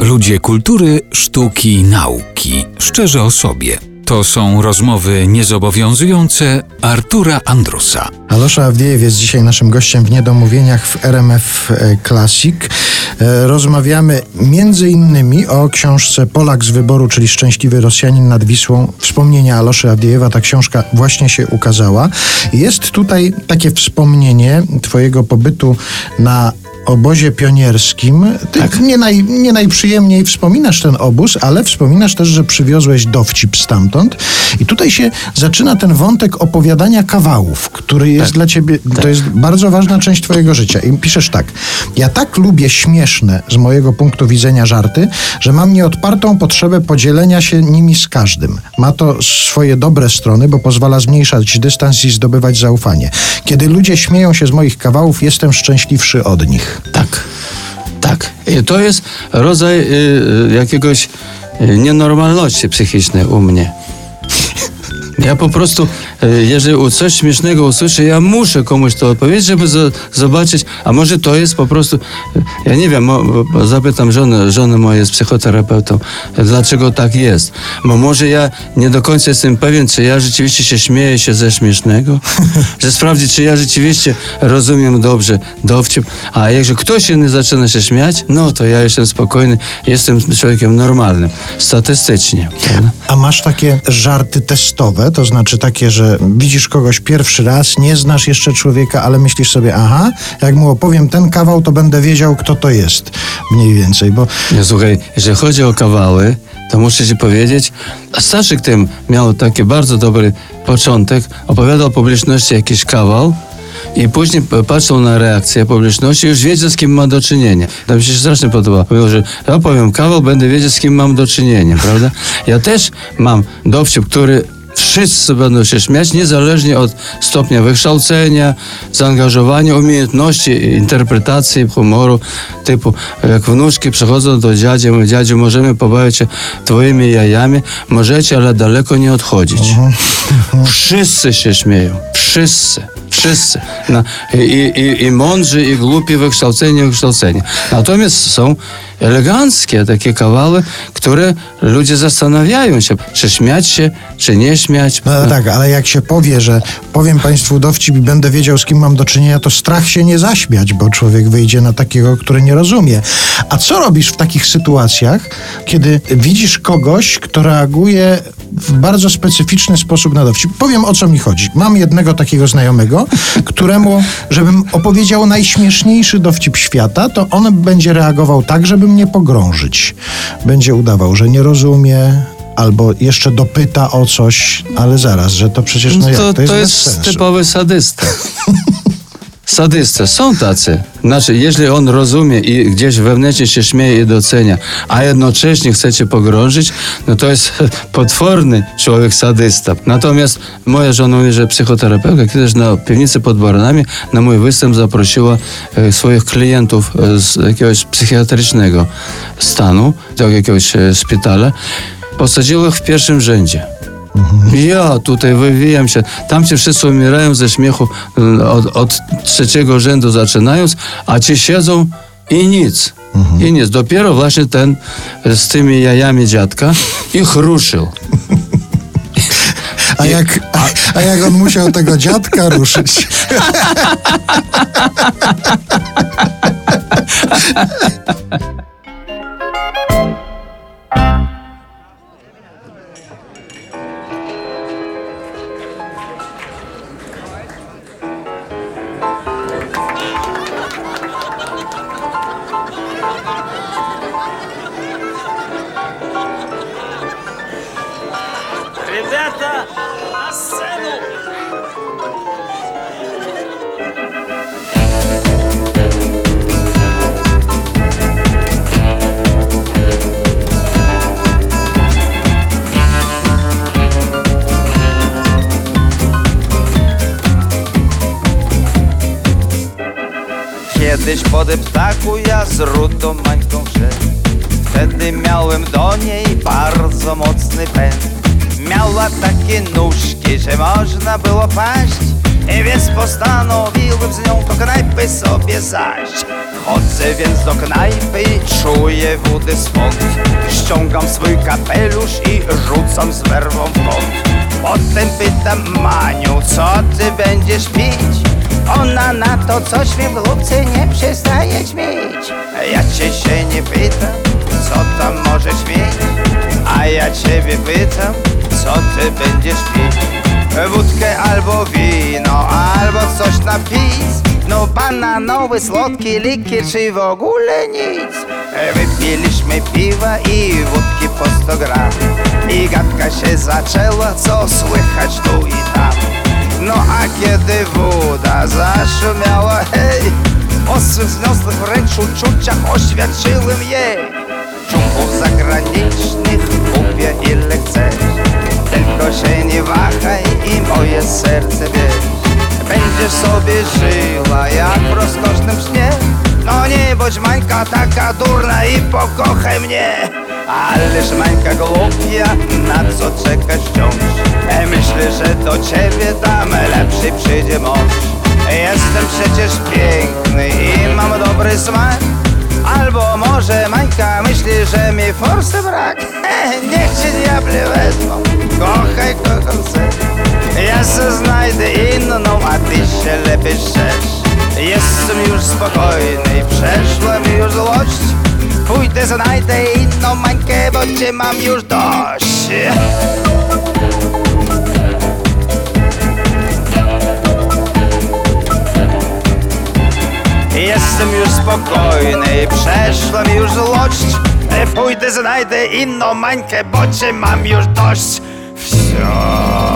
Ludzie kultury, sztuki, nauki. Szczerze o sobie. To są rozmowy niezobowiązujące Artura Andrusa. Alosza Awdiejew jest dzisiaj naszym gościem w Niedomówieniach w RMF e, Classic. E, Rozmawiamy między innymi o książce Polak z wyboru, czyli Szczęśliwy Rosjanin nad Wisłą. Wspomnienia Aloszy Awdiejewa, ta książka właśnie się ukazała. Jest tutaj takie wspomnienie twojego pobytu na obozie pionierskim. Ty nie, naj, nie najprzyjemniej wspominasz ten obóz, ale wspominasz też, że przywiozłeś dowcip stamtąd. I tutaj się zaczyna ten wątek opowiadania kawałów, który jest dla ciebie, to jest bardzo ważna część twojego życia. I piszesz tak. Ja tak lubię śmieszne z mojego punktu widzenia żarty, że mam nieodpartą potrzebę podzielenia się nimi z każdym. Ma to swoje dobre strony, bo pozwala zmniejszać dystans i zdobywać zaufanie. Kiedy ludzie śmieją się z moich kawałów, jestem szczęśliwszy od nich. Tak, tak. To jest rodzaj y, y, jakiegoś y, nienormalności psychicznej u mnie. Ja po prostu, y, jeżeli coś śmiesznego usłyszę, ja muszę komuś to odpowiedzieć, żeby zo- zobaczyć, a może to jest po prostu, y, ja nie wiem, zapytam żonę, żonę moja jest psychoterapeutą, y, dlaczego tak jest. Bo może ja nie do końca jestem pewien, czy ja rzeczywiście się śmieję się ze śmiesznego, że sprawdzić, czy ja rzeczywiście rozumiem dobrze dowcip, a jakże ktoś inny zaczyna się śmiać, no to ja jestem spokojny, jestem człowiekiem normalnym, statystycznie. A masz takie żarty testowe, to znaczy takie, że widzisz kogoś pierwszy raz, nie znasz jeszcze człowieka, ale myślisz sobie, aha, jak mu opowiem ten kawał, to będę wiedział, kto to jest. Mniej więcej, bo Nie, słuchaj, jeżeli chodzi o kawały, to muszę ci powiedzieć, Staszek tym miał taki bardzo dobry początek, opowiadał publiczności jakiś kawał i później p- patrzył na reakcję publiczności już wiedział, z kim ma do czynienia. To mi się strasznie podoba. Powiedział, że ja powiem kawał, będę wiedział, z kim mam do czynienia, prawda? Ja też mam dowcip, który Wszyscy będą się śmiać, niezależnie od stopnia wykształcenia, zaangażowania, umiejętności, interpretacji, humoru. Typu, jak wnuczki przychodzą do dziadzi, mówią, dziadziu, możemy pobawić się twoimi jajami, możecie, ale daleko nie odchodzić. Wszyscy się śmieją. Wszyscy. Wszyscy. No, i, i, I mądrzy, i głupi, wykształceni, wykształceni. Natomiast są eleganckie takie kawały, które ludzie zastanawiają się, czy śmiać się, czy nie śmiać. no tak, ale jak się powie, że powiem Państwu dowcip i będę wiedział, z kim mam do czynienia, to strach się nie zaśmiać, bo człowiek wyjdzie na takiego, który nie rozumie. A co robisz w takich sytuacjach, kiedy widzisz kogoś, kto reaguje w bardzo specyficzny sposób na dowcip? Powiem, o co mi chodzi. Mam jednego takiego znajomego, któremu, żebym opowiedział najśmieszniejszy dowcip świata, to on będzie reagował tak, żeby mnie pogrążyć. Będzie udawał, że nie rozumie, albo jeszcze dopyta o coś, ale zaraz, że to przecież no jak, to, to jest, to jest typowy sadysta. Sadysta. Są tacy. Znaczy, jeśli on rozumie i gdzieś wewnętrznie się śmieje i docenia, a jednocześnie chce cię pogrążyć, no to jest potworny człowiek sadysta. Natomiast moja żona mówi, że psychoterapeutka kiedyś na piwnicy pod Baranami na mój występ zaprosiła e, swoich klientów e, z jakiegoś psychiatrycznego stanu, do jakiegoś e, szpitala. Posadziła ich w pierwszym rzędzie. Ja tutaj wywijam się. Tam ci wszyscy umierają ze śmiechu od, od trzeciego rzędu zaczynając, a ci siedzą i nic. I nic. Dopiero właśnie ten z tymi jajami dziadka ich ruszył. A jak, a, a jak on musiał tego dziadka ruszyć? Ребята, на сцену! Kiedyś po deptaku ja z rudą mańką szedł Wtedy miałem do niej bardzo mocny pęd Miała takie nóżki, że można było paść. Więc postanowiłem z nią do knajpy sobie zajść Chodzę więc do knajpy i czuję wódy swąd. Ściągam swój kapelusz i rzucam z werwą w kąt. Potem pytam Maniu, co ty będziesz pić? Ona na to coś mi w lubce nie albo coś na pis No bananowy, słodki likier, czy w ogóle nic? Wypiliśmy piwa i wódki po 100 gram. I gadka się zaczęła, co słychać tu i tam. No a kiedy woda zaszumiała, hej! O swych wzniosłych wręcz uczuciach oświadczyłem jej. Czumków zagranicznych kupię ile chcesz. Tylko się nie wahaj i moje serce bierz Będziesz sobie żyła jak w rozkosznym śnie? No nie bądź Mańka taka durna i pokochaj mnie. Ależ Mańka głupia, na co czekasz wciąż? E, Myślę, że do ciebie tam lepszy przyjdzie mąż. Jestem przecież piękny i mam dobry smak. Albo może Mańka myśli, że mi forsy brak? Niech cię diable wezmą, kochaj kogo chcesz. Ja se Jestem już spokojny, przeszła mi już złość. Pójdę, znajdę inną Mańkę, bo cię mam już dość. Jestem już spokojny, przeszła mi już złość. E, Pójdę, znajdę inną mańkę, bo cię mam już dość. Wsio